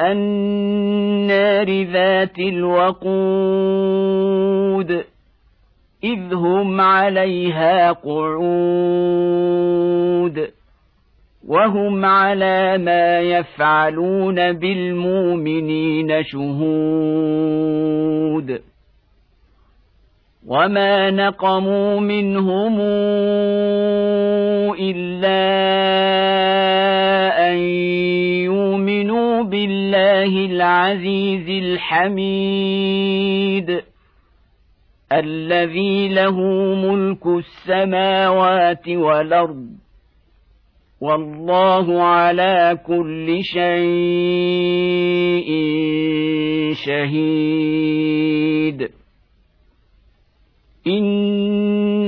النار ذات الوقود إذ هم عليها قعود. وهم على ما يفعلون بالمؤمنين شهود. وما نقموا منهم إلا بالله العزيز الحميد. الذي له ملك السماوات والأرض. والله على كل شيء شهيد. إن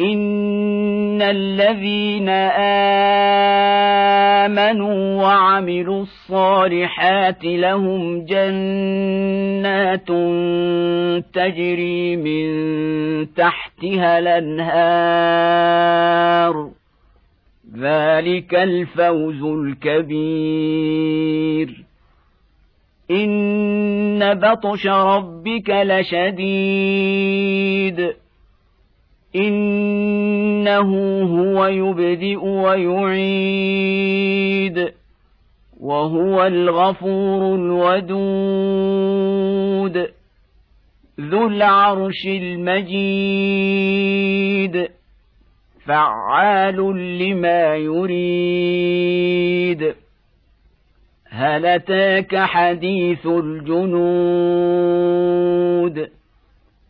ان الذين امنوا وعملوا الصالحات لهم جنات تجري من تحتها الانهار ذلك الفوز الكبير ان بطش ربك لشديد إنه هو يبدئ ويعيد وهو الغفور الودود ذو العرش المجيد فعال لما يريد. هل أتاك حديث الجنود؟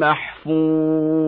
محفوظ